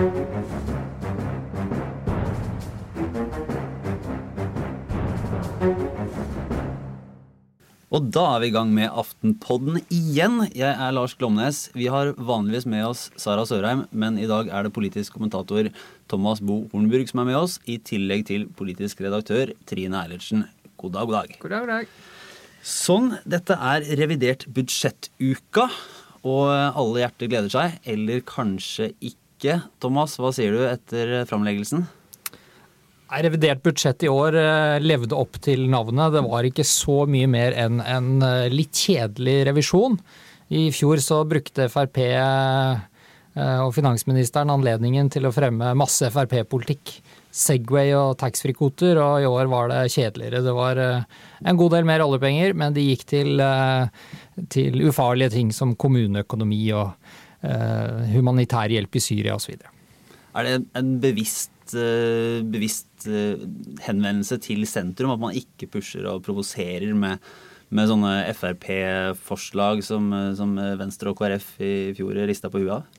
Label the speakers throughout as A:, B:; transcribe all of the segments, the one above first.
A: Og da er vi i gang med Aftenpodden igjen. Jeg er Lars Glomnes. Vi har vanligvis med oss Sara Sørheim, men i dag er det politisk kommentator Thomas Bo Hornburg som er med oss, i tillegg til politisk redaktør Trine Eilertsen. God dag, god dag.
B: God dag, god dag.
A: Sånn, dette er revidert budsjettuka, og alle hjerter gleder seg. Eller kanskje ikke. Thomas, hva sier du etter framleggelsen?
C: Revidert budsjett i år eh, levde opp til navnet. Det var ikke så mye mer enn en eh, litt kjedelig revisjon. I fjor så brukte Frp eh, og finansministeren anledningen til å fremme masse Frp-politikk. Segway og taxfree-kvoter, og i år var det kjedeligere. Det var en god del mer oljepenger, men de gikk til, til ufarlige ting som kommuneøkonomi og humanitær hjelp i Syria osv.
A: Er det en bevisst Eh, bevisst eh, henvendelse til sentrum. At man ikke pusher og provoserer med, med sånne Frp-forslag som, eh, som, Venstre og KrF i fjor rista på huet av?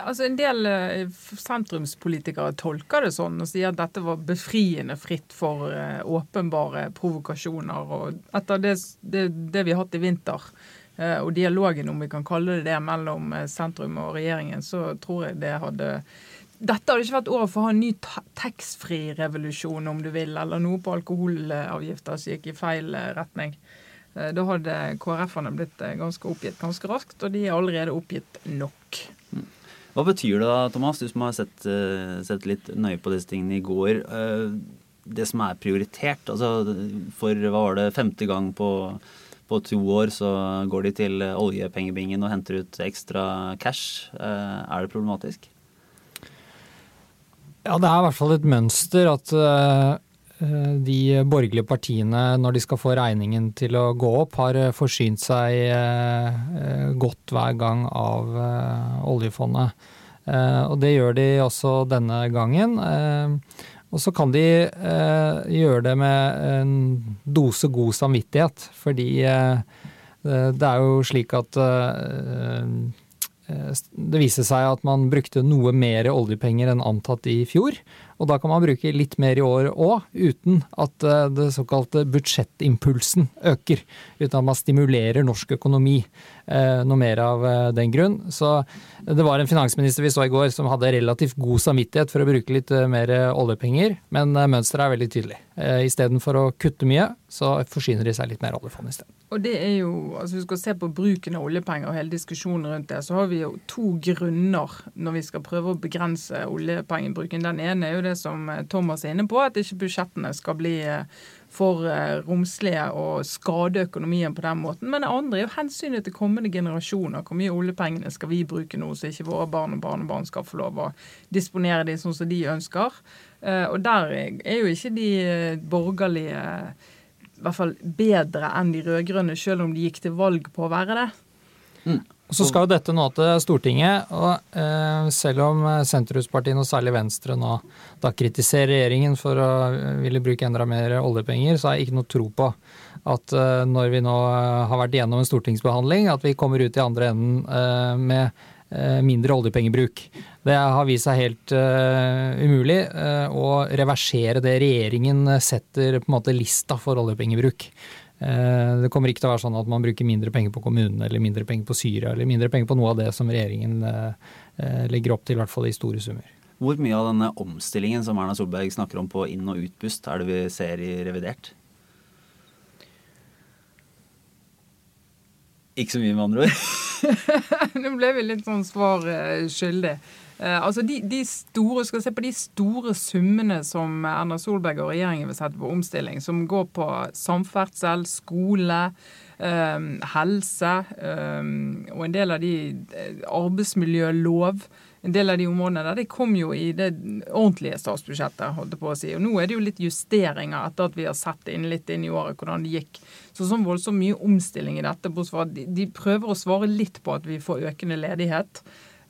B: Altså En del sentrumspolitikere tolker det sånn og sier at dette var befriende fritt for åpenbare provokasjoner. og Etter det, det, det vi har hatt i vinter, og dialogen, om vi kan kalle det det, mellom sentrum og regjeringen, så tror jeg det hadde dette hadde ikke vært året for å ha en ny taxfree-revolusjon, om du vil, eller noe på alkoholavgifter som gikk i feil eh, retning. Eh, da hadde KrF-ene blitt eh, ganske oppgitt ganske raskt, og de er allerede oppgitt nok.
A: Mm. Hva betyr det da, Thomas, du som har sett, sett litt nøye på disse tingene i går. Det som er prioritert, altså for hva var det, femte gang på, på to år så går de til oljepengebingen og henter ut ekstra cash. Er det problematisk?
C: Ja, det er i hvert fall et mønster at uh, de borgerlige partiene, når de skal få regningen til å gå opp, har eh, forsynt seg godt hver gang av oljefondet. Og det gjør de også denne gangen. Og så kan de gjøre det med en dose god samvittighet, fordi det er jo slik at Eh, det viste seg at man brukte noe mer oljepenger enn antatt i fjor. Og da kan man bruke litt mer i år òg, uten at eh, det såkalte budsjettimpulsen øker. Uten at man stimulerer norsk økonomi eh, noe mer av den grunn. Så det var en finansminister vi så i går som hadde relativt god samvittighet for å bruke litt mer oljepenger, men mønsteret er veldig tydelig. Istedenfor å kutte mye, så forsyner de seg litt mer oljefond isteden.
B: Og det er jo, altså Hvis vi skal se på bruken av oljepenger og hele diskusjonen rundt det, så har vi jo to grunner når vi skal prøve å begrense oljepengebruken. Den ene er jo det som Thomas er inne på, at ikke budsjettene skal bli eh, for eh, romslige og skade økonomien på den måten. Men det andre er jo hensynet til kommende generasjoner. Hvor mye oljepengene skal vi bruke nå, så ikke våre barn og barnebarn skal få lov å disponere de sånn som de ønsker. Eh, og der er jo ikke de borgerlige i hvert fall bedre enn de rød-grønne, selv om de gikk til valg på å være det.
C: Mm. Så skal jo dette nå til Stortinget, og eh, selv om sentrumspartiene, og særlig Venstre, nå da kritiserer regjeringen for å ville bruke enda mer oljepenger, så har jeg ikke noe tro på at eh, når vi nå har vært igjennom en stortingsbehandling, at vi kommer ut i andre enden eh, med Eh, mindre oljepengebruk. Det har vist seg helt umulig å reversere det regjeringen setter på en måte lista for oljepengebruk. Uh, det kommer ikke til å være sånn at man bruker mindre penger på kommunene eller mindre penger på Syria eller mindre penger på noe av det som regjeringen legger opp til, i hvert fall i store summer.
A: Hvor mye av denne omstillingen som Erna Solberg snakker om på inn- og utpust, er det vi ser i revidert? Ikke så mye, med andre ord?
B: Nå ble vi litt sånn svar uh, skyldig. Uh, altså de, de, store, skal vi se på de store summene som Erna Solberg og regjeringen vil sette på omstilling, som går på samferdsel, skole, eh, helse eh, og en del av de arbeidsmiljølov. En del av de områdene der, de kom jo i det ordentlige statsbudsjettet. holdt jeg på å si. Og Nå er det jo litt justeringer etter at vi har sett inn litt inn i året hvordan det gikk. Så sånn voldsomt mye omstilling i dette. De, de prøver å svare litt på at vi får økende ledighet.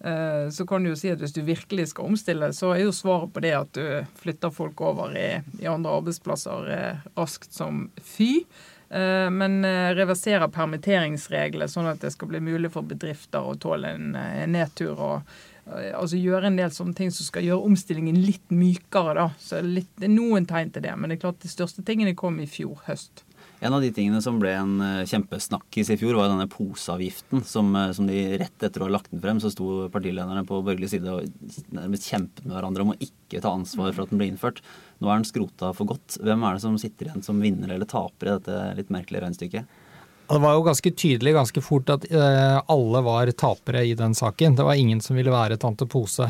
B: Eh, så kan du jo si at hvis du virkelig skal omstille, så er jo svaret på det at du flytter folk over i, i andre arbeidsplasser eh, raskt som fy. Eh, men reverserer permitteringsreglene, sånn at det skal bli mulig for bedrifter å tåle en, en nedtur. og altså gjøre en del sånne ting som skal gjøre omstillingen litt mykere. da. Så litt, noen tegn til det, men det er klart de største tingene kom i fjor høst.
A: En av de tingene som ble en kjempesnakkis i fjor, var denne poseavgiften. Som, som, de rett etter å ha lagt den frem, så sto partilederne på borgerlig side og nærmest kjempet med hverandre om å ikke ta ansvar for at den ble innført. Nå er den skrota for godt. Hvem er det som sitter igjen som vinner eller taper i dette litt merkelige regnestykket?
C: Det var jo ganske tydelig ganske fort at uh, alle var tapere i den saken. Det var ingen som ville være tante Pose.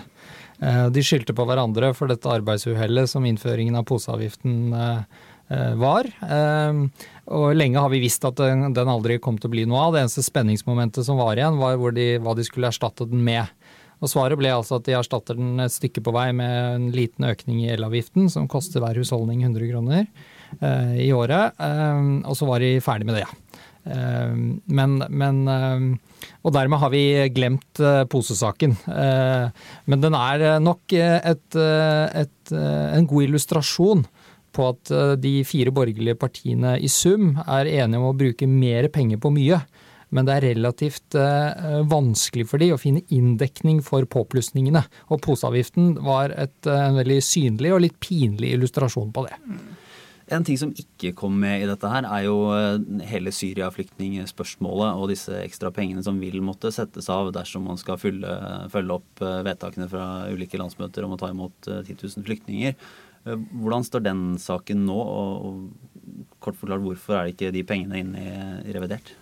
C: De skyldte på hverandre for dette arbeidsuhellet som innføringen av poseavgiften uh, var. Og lenge har vi visst at den, aldri kom til å bli noe av. Det eneste spenningsmomentet som var igjen, var de, hva de skulle erstatte den med. Og Svaret ble altså at de erstatter den et stykke på vei med en liten økning i elavgiften, som koster hver husholdning 100 kroner eh, i året. Eh, og så var de ferdig med det. Eh, men, men eh, Og dermed har vi glemt eh, posesaken. Eh, men den er nok et, et, en god illustrasjon på at de fire borgerlige partiene i sum er enige om å bruke mer penger på mye men det er relativt eh, vanskelig for de å finne inndekning for påplussingene. Og poseavgiften var et, eh, en veldig synlig og litt pinlig illustrasjon på det.
A: En ting som ikke kom med i dette her, er jo eh, hele Syria-flyktningspørsmålet og disse ekstra pengene som vil måtte settes av dersom man skal følge, følge opp vedtakene fra ulike landsmøter om å ta imot 10 000 flyktninger. Hvordan står den saken nå, og kort forklart hvorfor er det ikke de pengene inne i revidert?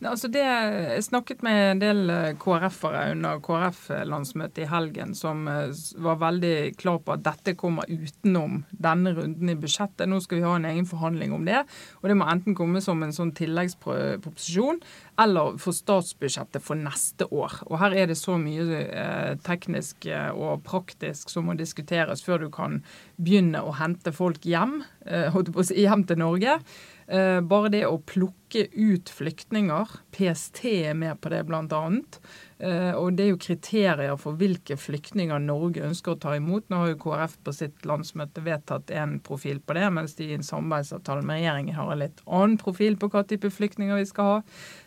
B: Altså det, jeg snakket med en del eh, KrF-ere under KrF-landsmøtet i helgen som eh, var veldig klar på at dette kommer utenom denne runden i budsjettet. Nå skal vi ha en egen forhandling om det. Og det må enten komme som en sånn tilleggsproposisjon eller for statsbudsjettet for neste år. Og her er det så mye eh, teknisk og praktisk som må diskuteres før du kan begynne å hente folk hjem, hjem til Norge. Eh, bare det å plukke ut flyktninger, PST er med på det bl.a. Eh, og det er jo kriterier for hvilke flyktninger Norge ønsker å ta imot. Nå har jo KrF på sitt landsmøte vedtatt en profil på det, mens de i en samarbeidsavtale med regjeringen har en litt annen profil på hva type flyktninger vi skal ha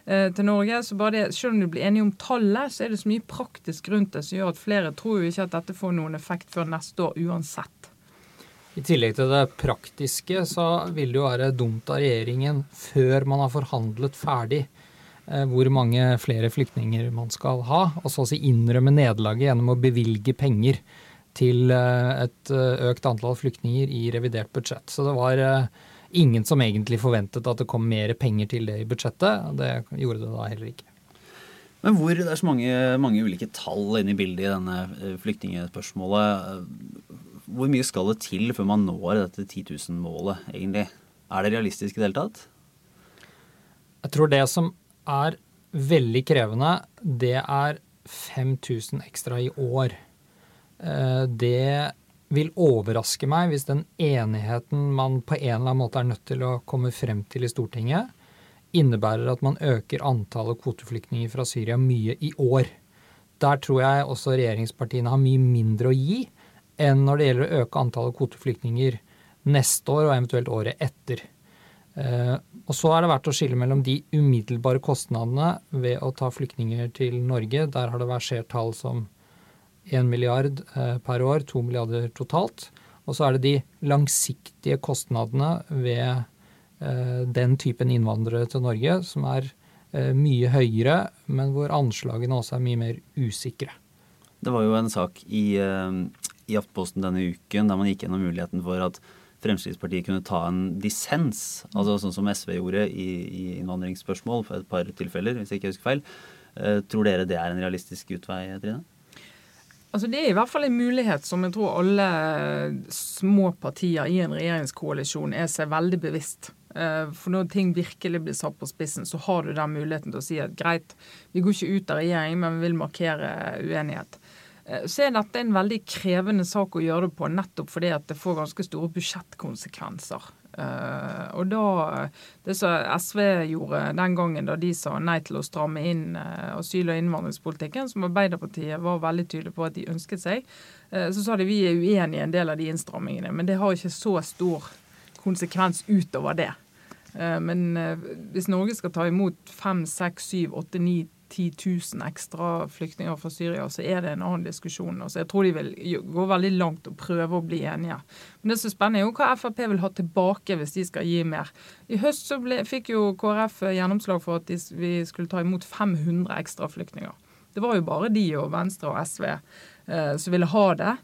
B: eh, til Norge. Så bare det, Selv om du blir enige om tallet, så er det så mye praktisk rundt det som gjør at flere tror jo ikke at dette får noen effekt før neste år uansett.
C: I tillegg til det praktiske, så vil det jo være dumt av regjeringen, før man har forhandlet ferdig eh, hvor mange flere flyktninger man skal ha, og så å si innrømme nederlaget gjennom å bevilge penger til eh, et eh, økt antall flyktninger i revidert budsjett. Så det var ingen som egentlig forventet at det kom mer penger til det i budsjettet. Det gjorde det da heller ikke.
A: Men hvor det er så mange, mange ulike tall inne i bildet i denne flyktningspørsmålet hvor mye skal det til før man når dette 10 000-målet, egentlig? Er det realistisk i det hele tatt?
C: Jeg tror det som er veldig krevende, det er 5000 ekstra i år. Eh, det vil overraske meg hvis den enigheten man på en eller annen måte er nødt til å komme frem til i Stortinget, innebærer at man øker antallet kvoteflyktninger fra Syria mye i år. Der tror jeg også regjeringspartiene har mye mindre å gi enn når det gjelder å øke antallet kvoteflyktninger neste år og eventuelt året etter. Eh, og så er det verdt å skille mellom de umiddelbare kostnadene ved å ta flyktninger til Norge. Der har det versert tall som 1 milliard eh, per år, 2 milliarder totalt. Og så er det de langsiktige kostnadene ved eh, den typen innvandrere til Norge, som er mye høyere, men hvor anslagene også er mye mer usikre.
A: Det var jo en sak i i Aftenposten denne uken der man gikk gjennom muligheten for at Fremskrittspartiet kunne ta en dissens, altså sånn som SV gjorde i, i innvandringsspørsmål for et par tilfeller, hvis jeg ikke husker feil. Eh, tror dere det er en realistisk utvei, Trine?
B: Altså Det er i hvert fall en mulighet som jeg tror alle små partier i en regjeringskoalisjon er seg veldig bevisst. Eh, for når ting virkelig blir satt på spissen, så har du den muligheten til å si at greit, vi går ikke ut av regjering, men vi vil markere uenighet. Eh, så er dette en veldig krevende sak å gjøre det på, nettopp fordi at det får ganske store budsjettkonsekvenser. Uh, og da, Det som SV gjorde den gangen da de sa nei til å stramme inn uh, asyl- og innvandringspolitikken, som Arbeiderpartiet var veldig tydelig på at de ønsket seg, uh, så sa de vi er uenig i en del av de innstrammingene. Men det har ikke så stor konsekvens utover det. Men hvis Norge skal ta imot 5, 6, 7, 8, 9, 10 000 ekstra flyktninger fra Syria, så er det en annen diskusjon. Så jeg tror de vil gå veldig langt og prøve å bli enige. Men det som er spennende, er jo hva Frp vil ha tilbake hvis de skal gi mer. I høst så ble, fikk jo KrF gjennomslag for at de, vi skulle ta imot 500 ekstra flyktninger. Det var jo bare de og Venstre og SV eh, som ville ha det.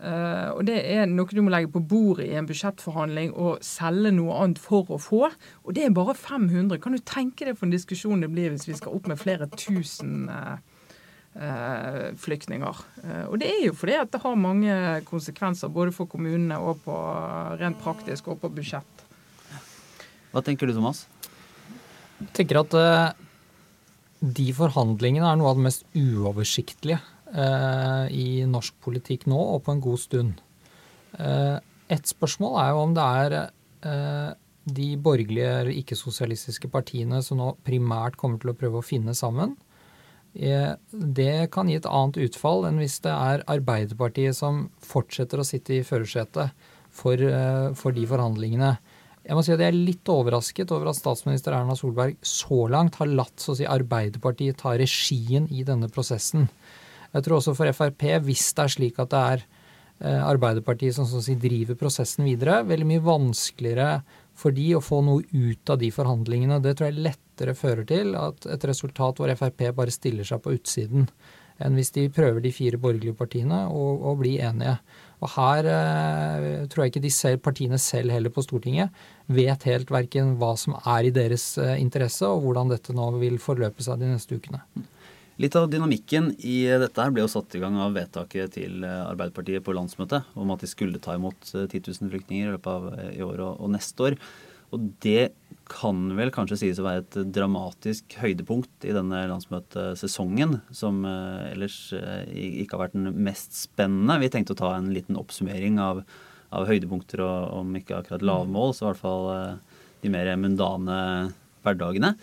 B: Uh, og Det er noe du må legge på bordet i en budsjettforhandling og selge noe annet for å få. Og det er bare 500. Kan du tenke deg for en diskusjon det blir hvis vi skal opp med flere tusen uh, uh, flyktninger? og det er jo fordi at det har mange konsekvenser både for kommunene og på rent praktisk og på budsjett.
A: Hva tenker du, Thomas?
C: Jeg tenker at de forhandlingene er noe av det mest uoversiktlige i norsk politikk nå og på en god stund. Eh, et spørsmål er jo om det er eh, de borgerlige eller ikke-sosialistiske partiene som nå primært kommer til å prøve å finne sammen. Det kan gi et annet utfall enn hvis det er Arbeiderpartiet som fortsetter å sitte i førersetet for, for, de forhandlingene. Jeg må si at jeg er litt overrasket over at statsminister Erna Solberg så langt har latt så å si, Arbeiderpartiet ta regien i denne prosessen. Jeg tror også for Frp, hvis det er slik at det er eh, Arbeiderpartiet som, som si, driver prosessen videre, veldig mye vanskeligere for de å få noe ut av de forhandlingene. Det tror jeg lettere fører til at et resultat hvor Frp bare stiller seg på utsiden, enn hvis de prøver de fire borgerlige partiene å, bli enige. Og her eh, tror jeg ikke de selv, partiene selv heller på Stortinget vet helt verken hva som er i deres eh, interesse, og hvordan dette nå vil forløpe seg de neste ukene.
A: Litt av dynamikken i dette her ble jo satt i gang av vedtaket til eh, Arbeiderpartiet på landsmøtet om at de skulle ta imot 10 eh, 000 flyktninger i løpet av eh, i år og, og neste år. Og det kan vel kanskje sies å være et dramatisk høydepunkt i denne landsmøtesesongen, som ellers ikke har vært den mest spennende. Vi tenkte å ta en liten oppsummering av, av høydepunkter og om ikke akkurat lavmål, så i hvert fall de mer mundane hverdagene.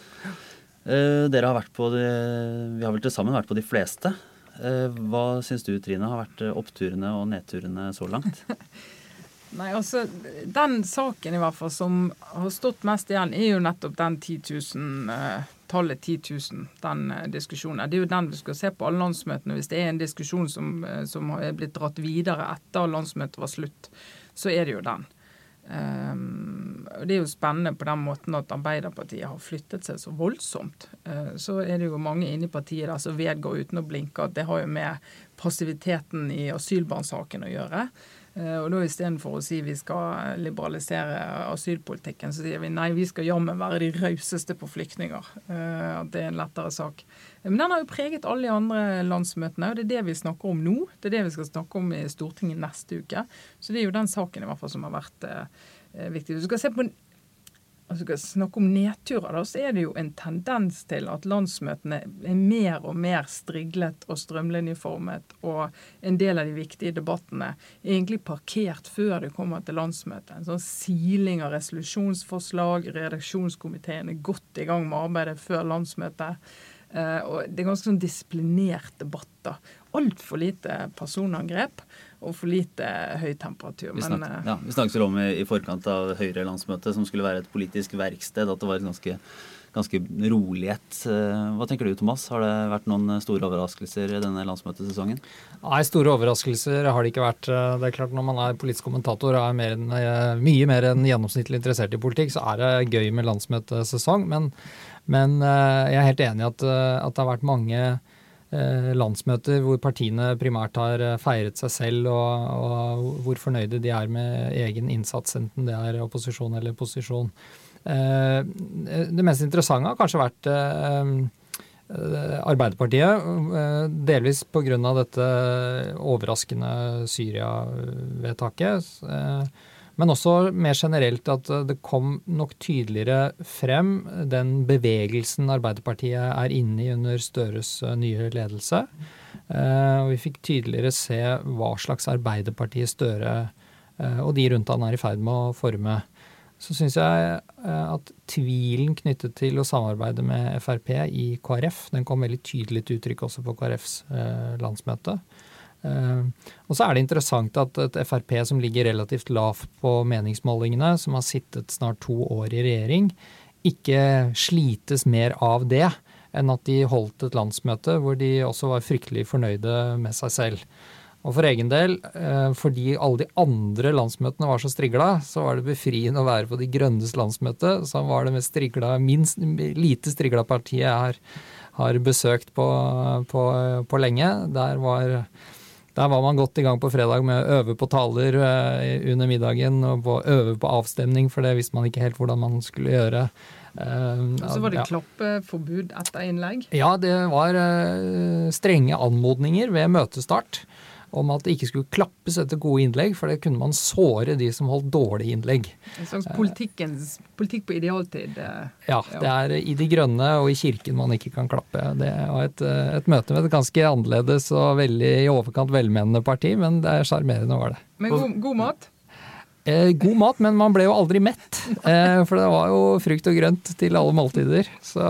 A: Uh, dere har vært på de, Vi har vel til sammen vært på de fleste. Uh, hva syns du, Trine, har vært oppturene og nedturene så langt?
B: Nei, altså, Den saken i hvert fall som har stått mest igjen, er jo nettopp den 10 000, uh, tallet 10 000. Den diskusjonen. Det er jo den vi skal se på alle landsmøtene. Hvis det er en diskusjon som, som er blitt dratt videre etter landsmøtet var slutt, så er det jo den. Um, det er jo spennende på den måten at Arbeiderpartiet har flyttet seg så voldsomt. Uh, så er det jo mange inne i partiet der som vedgår uten å blinke at det har jo med passiviteten i asylbarnsaken å gjøre. Uh, og da Istedenfor å si vi skal liberalisere asylpolitikken, så sier vi nei, vi skal jammen være de rauseste på flyktninger. Uh, at det er en lettere sak. Men den har jo preget alle de andre landsmøtene, og det er det vi snakker om nå. Det er det vi skal snakke om i Stortinget neste uke. Så det er jo den saken i hvert fall som har vært eh, viktig. Du skal se på altså skal snakke om nedturer, da, så er det jo en tendens til at landsmøtene er mer og mer striglet og strømlinjeformet, og en del av de viktige debattene er egentlig parkert før det kommer til landsmøtet. En sånn siling av resolusjonsforslag, redaksjonskomiteen er godt i gang med arbeidet før landsmøtet. Uh, og Det er ganske sånn disiplinert debatt. da. Altfor lite personangrep og for lite høy temperatur.
A: Vi, snakket, Men, uh, ja, vi snakket vel om i, i, forkant av Høyre-landsmøtet, som skulle være et politisk verksted, at det var et ganske, ganske rolighet. Uh, hva tenker du, Thomas? Har det vært noen store overraskelser i denne landsmøtesesongen?
C: Nei, store overraskelser har det ikke vært. Det er klart Når man er politisk kommentator og er mer enn, mye mer enn gjennomsnittlig interessert i politikk, så er det gøy med landsmøtesesong. men men eh, jeg er helt enig i at, eh, at det har vært mange eh, landsmøter hvor partiene primært har feiret seg selv, og, og, hvor fornøyde de er med egen innsats, enten det er opposisjon eller posisjon. Det mest interessante har kanskje vært Arbeiderpartiet, delvis pga. dette overraskende Syria-vedtaket. Men også mer generelt at det kom nok tydeligere frem den bevegelsen Arbeiderpartiet er inne i under Støres eh, nye ledelse. Eh, og vi fikk tydeligere se hva slags Arbeiderpartiet Støre eh, og de rundt han er i ferd med å forme. Så syns jeg at tvilen knyttet til å samarbeide med Frp i KrF, den kom veldig tydelig til uttrykk også på KrFs landsmøte. Og så er det interessant at et Frp som ligger relativt lavt på meningsmålingene, som har sittet snart to år i regjering, ikke slites mer av det enn at de holdt et landsmøte hvor de også var fryktelig fornøyde med seg selv. Og for egen del, eh, fordi alle de andre landsmøtene var så strigla, så var det befriende å være på De grønnes landsmøte, som var det mest strigla, minst lite strigla partiet jeg har, har besøkt på, på, på, lenge. Der var, der var man godt i gang på fredag med å øve på taler eh, under middagen og på, øve på avstemning, for det visste man ikke helt hvordan man skulle gjøre.
B: Uh, og så var det ja. klappeforbud etter innlegg?
C: Ja, det var uh, strenge anmodninger ved møtestart om at det ikke skulle klappes etter gode innlegg, for det kunne man såre de som holdt dårlige innlegg.
B: En slags politikk på idealtid?
C: Uh, ja, det er i De grønne og i kirken man ikke kan klappe. Det var et, et møte med et ganske annerledes og veldig i overkant velmenende parti, men det er sjarmerende var det.
B: Men god, god mat?
C: Eh, god mat, men man ble jo aldri mett. Eh, for det var jo frukt og grønt til alle måltider. Så,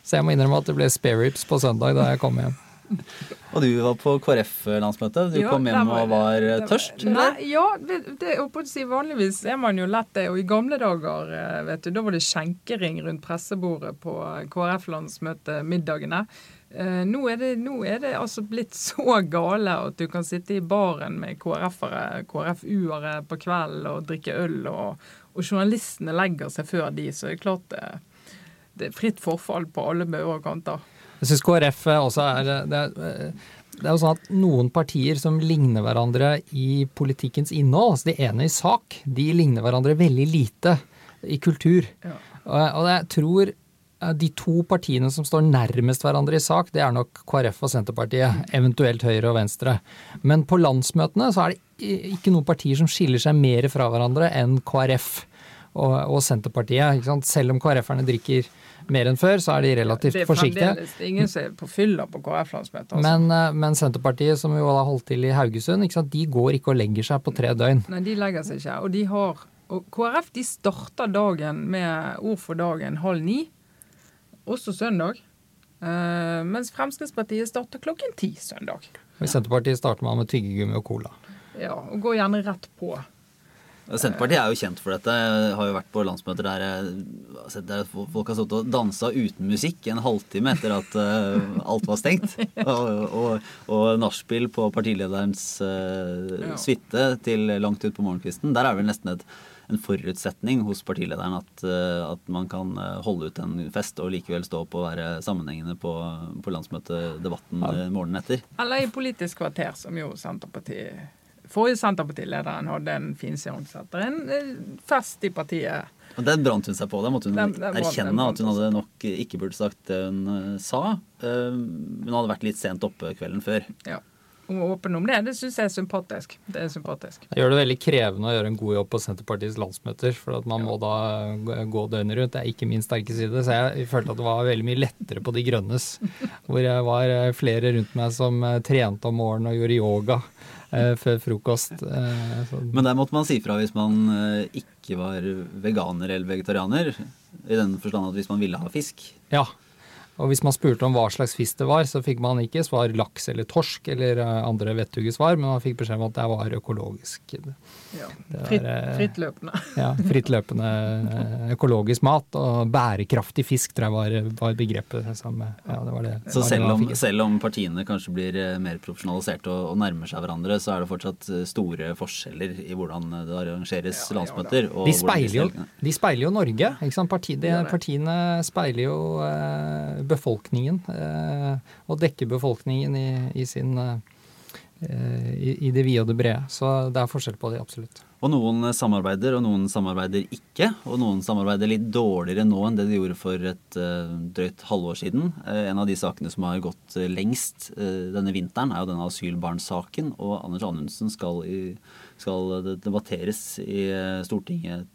C: så jeg må innrømme at det ble spareribs på søndag da jeg kom hjem.
A: Og du var på KrF-landsmøte. Du ja, kom hjem var, og var tørst?
B: Nei, ja, det, det, si, vanligvis er man jo lett det. Og i gamle dager, eh, vet du, da var det skjenkering rundt pressebordet på KrF-landsmøtemiddagene. Eh, nå, er det, nå, er det, altså blitt så gale at du kan sitte i baren med KrF-ere, KrF-uere på kvelden og drikke øl, og, og, journalistene legger seg før de, så det er klart det, det er fritt forfall på alle bauger og kanter.
C: Jeg syns KrF også er det, det er jo sånn at Noen partier som ligner hverandre i politikkens innhold, altså de ene i sak, de ligner hverandre veldig lite i kultur. Ja. Og, og jeg tror Eh, de to partiene som står nærmest hverandre i sak, det er nok KrF og Senterpartiet, eventuelt Høyre og Venstre. Men på landsmøtene så er det ikke noen partier som skiller seg mer fra hverandre enn KrF og, og Senterpartiet. Selv om KrF-erne drikker mer enn før, så er de relativt forsiktige.
B: Det er ingen som er på fylla på KrF-landsmøtet. Altså.
C: Men, eh, men, Senterpartiet, som jo har holdt til i Haugesund, de går ikke og legger seg på tre døgn.
B: Nei, de legger seg ikke. Og de har og KrF de starter dagen med ord for dagen halv ni også søndag. Uh, mens Fremskrittspartiet starter klokken ti søndag.
C: I Senterpartiet starter man med tyggegummi og cola.
B: Ja, og går gjerne rett på.
A: Senterpartiet er jo kjent for dette. Jeg har jo vært på landsmøter der, der folk har stått og dansa uten musikk en halvtime etter at uh, alt var stengt. Og, og, og nachspiel på partilederens uh, suite til langt ut på morgenkvisten. Der er det vel nesten et en forutsetning hos partilederen at, uh, at, man kan holde ut en fest og likevel stå opp og være sammenhengende på, på landsmøtedebatten. Morgenen etter.
B: Eller i Politisk kvarter, som jo Senterpartiet Forrige Senterpartilederen hadde en finseansetter. En fest i partiet.
A: Og Den brant hun seg på. Da måtte hun den, den erkjenne at hun hadde nok ikke burde sagt det hun sa. Hun hadde vært litt sent oppe kvelden før.
B: Ja åpen om det. Det syns jeg er sympatisk. Det er sympatisk.
C: Det gjør det veldig krevende å gjøre en god jobb på Senterpartiets landsmøter, for at man må da gå døgnet rundt. Det er ikke min sterke side. Så jeg følte at det var veldig mye lettere på De grønnes, hvor jeg var eh, flere rundt meg som eh, trente om morgenen og gjorde yoga eh, før frokost.
A: Eh, Men der måtte man si fra hvis man eh, ikke var veganer eller vegetarianer, i den forstand at hvis man ville ha fisk?
C: Ja, og hvis man spurte om hva slags fisk det var, så fikk man ikke svar laks eller torsk eller andre vettuge svar, men man fikk beskjed om at det var økologisk.
B: Ja, fritt, eh, frittløpende.
C: Ja, frittløpende eh, økologisk mat. Og bærekraftig fisk tror jeg var, var begrepet. Som, ja, det var det,
A: så selv, om, selv, om, partiene kanskje blir mer profesjonaliserte og, og, nærmer seg hverandre, så er det fortsatt store forskjeller i hvordan det arrangeres ja, landsmøter?
C: De speiler, jo, de, speiler jo Norge. ikke sant? Parti, de, partiene speiler jo eh, befolkningen, eh, og dekke befolkningen i, i sin eh, i, i, det vide og det brede. Så det er forskjell på det, absolutt.
A: Og noen samarbeider, og noen samarbeider ikke. Og noen samarbeider litt dårligere nå enn det de gjorde for et uh, drøyt halvår siden. Uh, en av de sakene som har gått uh, lengst denne vinteren, er jo denne asylbarnsaken. Og Anders Anundsen skal skal debatteres i Stortinget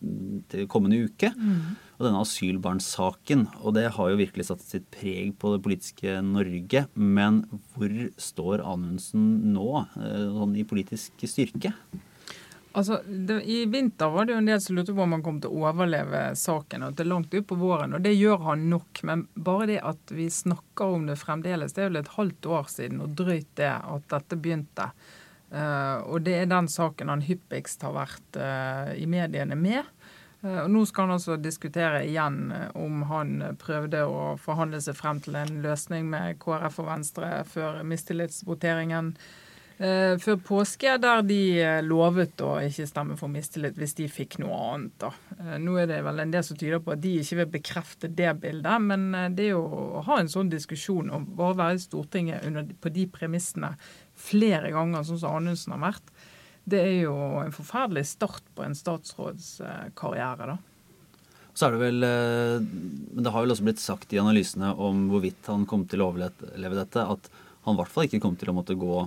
A: til kommende uke. Mm. Og denne asylbarnsaken. Og det har jo virkelig satt sitt preg på det politiske Norge. Men hvor står Anundsen nå, sånn i politisk styrke?
B: Altså, det, I vinter var det jo en del som lurte på om han kom til å overleve saken. og til langt ut på våren, og Det gjør han nok. Men bare det at vi snakker om det fremdeles, det er vel et halvt år siden og drøyt det at dette begynte. Uh, og det er den saken han hyppigst har vært uh, i mediene med. Uh, og Nå skal han altså diskutere igjen om han prøvde å forhandle seg frem til en løsning med KrF og Venstre før mistillitsvoteringen eh, før påske, der de eh, lovet å ikke stemme for mistillit hvis de fikk noe annet. da. Eh, nå er det vel en del som tyder på at de ikke vil bekrefte det bildet, men eh, det er å ha en sånn diskusjon og bare være i Stortinget under, på de premissene flere ganger, sånn som Anundsen har vært, det er jo en forferdelig start på en statsrådskarriere, da.
A: Så er det vel Men det har vel også blitt sagt i analysene om hvorvidt han kom til å overleve dette, at han i hvert fall ikke kom til å måtte gå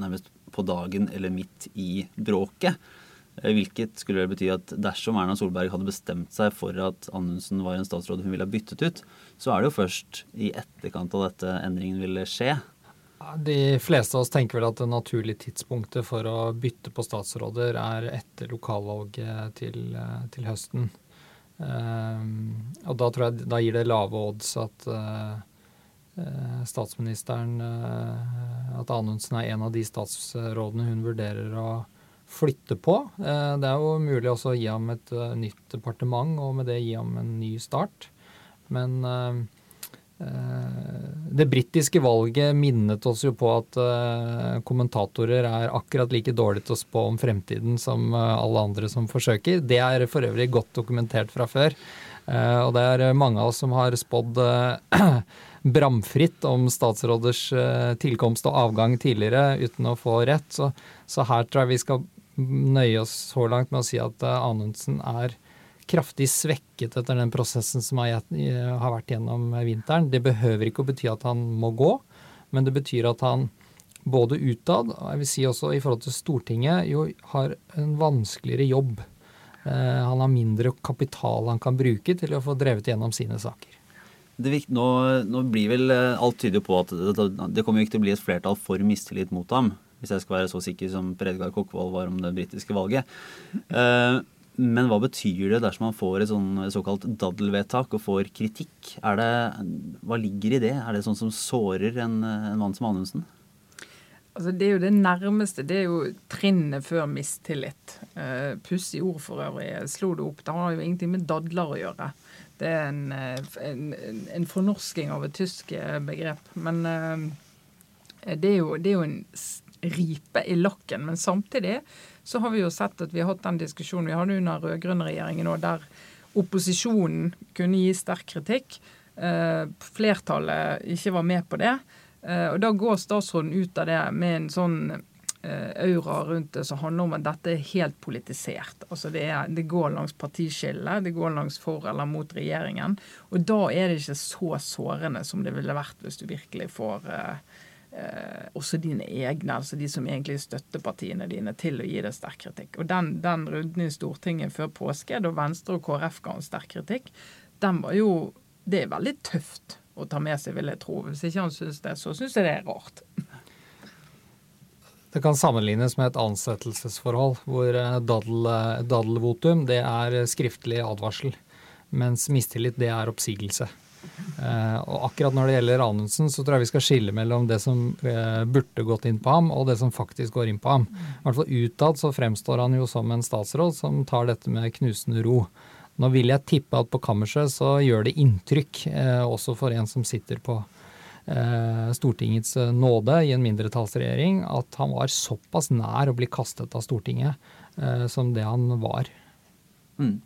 A: nærmest på dagen eller midt i bråket. Eh, hvilket skulle vel bety at dersom Erna Solberg hadde bestemt seg for at Anundsen var en statsråd hun ville ha byttet ut, så er det jo først i etterkant av dette endringen ville skje.
C: De fleste av oss tenker vel at det naturlige tidspunktet for å bytte på statsråder er etter lokalvalget til, eh, til høsten. Um, og da tror jeg da gir det lave odds at Eh, statsministeren eh, At Anundsen er en av de statsrådene hun vurderer å flytte på. Eh, det er jo mulig også å gi ham et nytt departement, og med det gi ham en ny start. Men det britiske valget minnet oss jo på at kommentatorer er akkurat like dårlige til å spå om fremtiden som alle andre som forsøker. Det er for øvrig godt dokumentert fra før. Og det er mange av oss som har spådd bramfritt om statsråders eh, tilkomst og avgang tidligere uten å få rett. Så, så, her tror jeg vi skal nøye oss så langt med å si at eh, Anundsen er kraftig svekket etter den prosessen som har, har vært gjennom vinteren. Det behøver ikke å bety at han må gå, men det betyr at han både utad og jeg vil si også i forhold til Stortinget jo har en vanskeligere jobb. Eh, han har mindre kapital han kan bruke til å få drevet gjennom sine saker.
A: Nå, nå, blir vel eh, Alt tyder på at det, det kommer ikke til å bli et flertall for mistillit mot ham. Hvis jeg skal være så sikker som Per Edgar Kokkvold var om det britiske valget. Eh, men hva betyr det dersom man får et sånn såkalt daddelvedtak og får kritikk? Det, hva ligger i det? Er det sånn som sårer en, en mann som Anundsen?
B: Altså, det er jo det nærmeste. Det er jo trinnet før mistillit. Uh, Pussig ord for øvrig. Slo det opp. Det har jo ingenting med dadler å gjøre. Det er en, eh, en, en fornorsking av et tysk eh, begrep. Men uh, det, er jo, det, er jo, en ripe i lakken. Men samtidig så har vi jo sett at vi har hatt den diskusjonen vi hadde under rød-grønn-regjeringen òg, der opposisjonen kunne gi sterk kritikk. Flertallet ikke var med på det. Og da går statsråden ut av det med en sånn Eh, aura rundt det som handler om at dette er helt politisert. Altså det, er, det går langs partiskillet, det går langs for eller mot regjeringen. Og da er det ikke så sårende som det ville vært hvis du virkelig får eh, eh, også dine egne, altså de som egentlig støtter partiene dine, til å gi deg sterk kritikk. Og den, den runden i Stortinget før påske, da Venstre og KrF ga en sterk kritikk, den var jo Det er veldig tøft å ta med seg, vil jeg tro. Hvis ikke han syns det, så syns jeg det er rart.
C: Det kan sammenlignes med et ansettelsesforhold, hvor eh, eh, daddelvotum det er skriftlig advarsel, mens mistillit det er oppsigelse. Eh, og akkurat når det gjelder Anundsen, så tror jeg vi skal skille mellom det som burde gått inn på ham, og det som faktisk går inn på ham. I hvert fall utad så fremstår han jo som en statsråd som tar dette med knusende ro. Nå vil jeg tippe at på kammerset så gjør det inntrykk, også for en som sitter på Stortingets eh, nåde i en mindretallsregjering at han var såpass nær å bli kastet av Stortinget eh, som det han var.
A: Mm.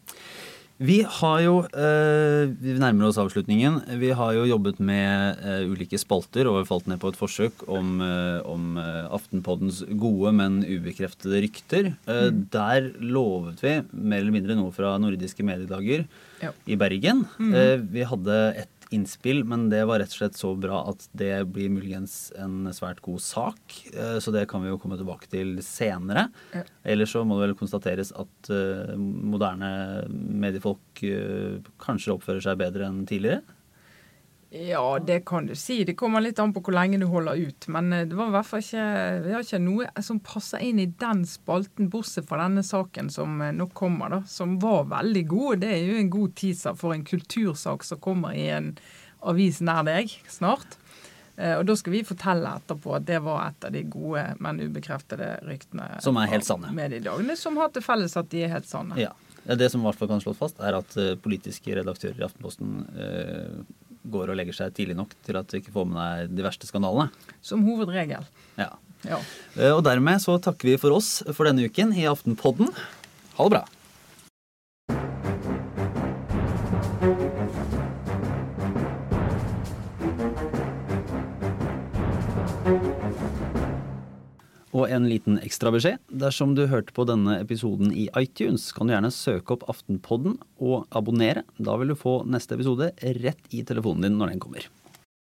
A: Vi har jo Vi nærmer oss avslutningen. Vi har jo jobbet med ulike spalter og falt ned på et forsøk om, om Aftenpoddens gode, men ubekreftede rykter. Mm. Der lovet vi mer eller mindre noe fra nordiske mediedager ja. i Bergen. Mm. Vi hadde et innspill, men det var rett og slett så bra at det blir muligens en svært god sak. Eh, så det kan vi jo komme tilbake til senere. Ja. Ellers så må det vel konstateres at uh, moderne mediefolk uh, kanskje oppfører seg bedre enn tidligere?
B: Ja, det kan du si. Det kommer litt an på hvor lenge du holder ut. Men eh, det var i hvert fall ikke, vi har ikke noe som passer inn i den spalten, bortsett fra denne saken som eh, nå kommer, da, som var veldig god. Det er jo en god teaser for en kultursak som kommer i en avis nær deg snart. Eh, og da skal vi fortelle etterpå at det var et av de gode, men ubekreftede ryktene.
A: Som er helt sanne.
B: Med de dagene, som har til felles at de er helt sanne.
A: Ja. Det som i hvert fall kan slås fast, er at politiske redaktører i Aftenposten eh, går og legger seg tidlig nok til at du ikke får med deg de verste skandalene.
B: Som hovedregel.
A: Ja.
B: ja.
A: Eh, og dermed så takker vi for oss for denne uken i Aftenpodden. Ha det bra. En liten ekstra beskjed. Dersom du hørte på denne episoden i iTunes, kan du gjerne søke opp Aftenpodden og abonnere. Da vil du få neste episode rett i telefonen din når den kommer.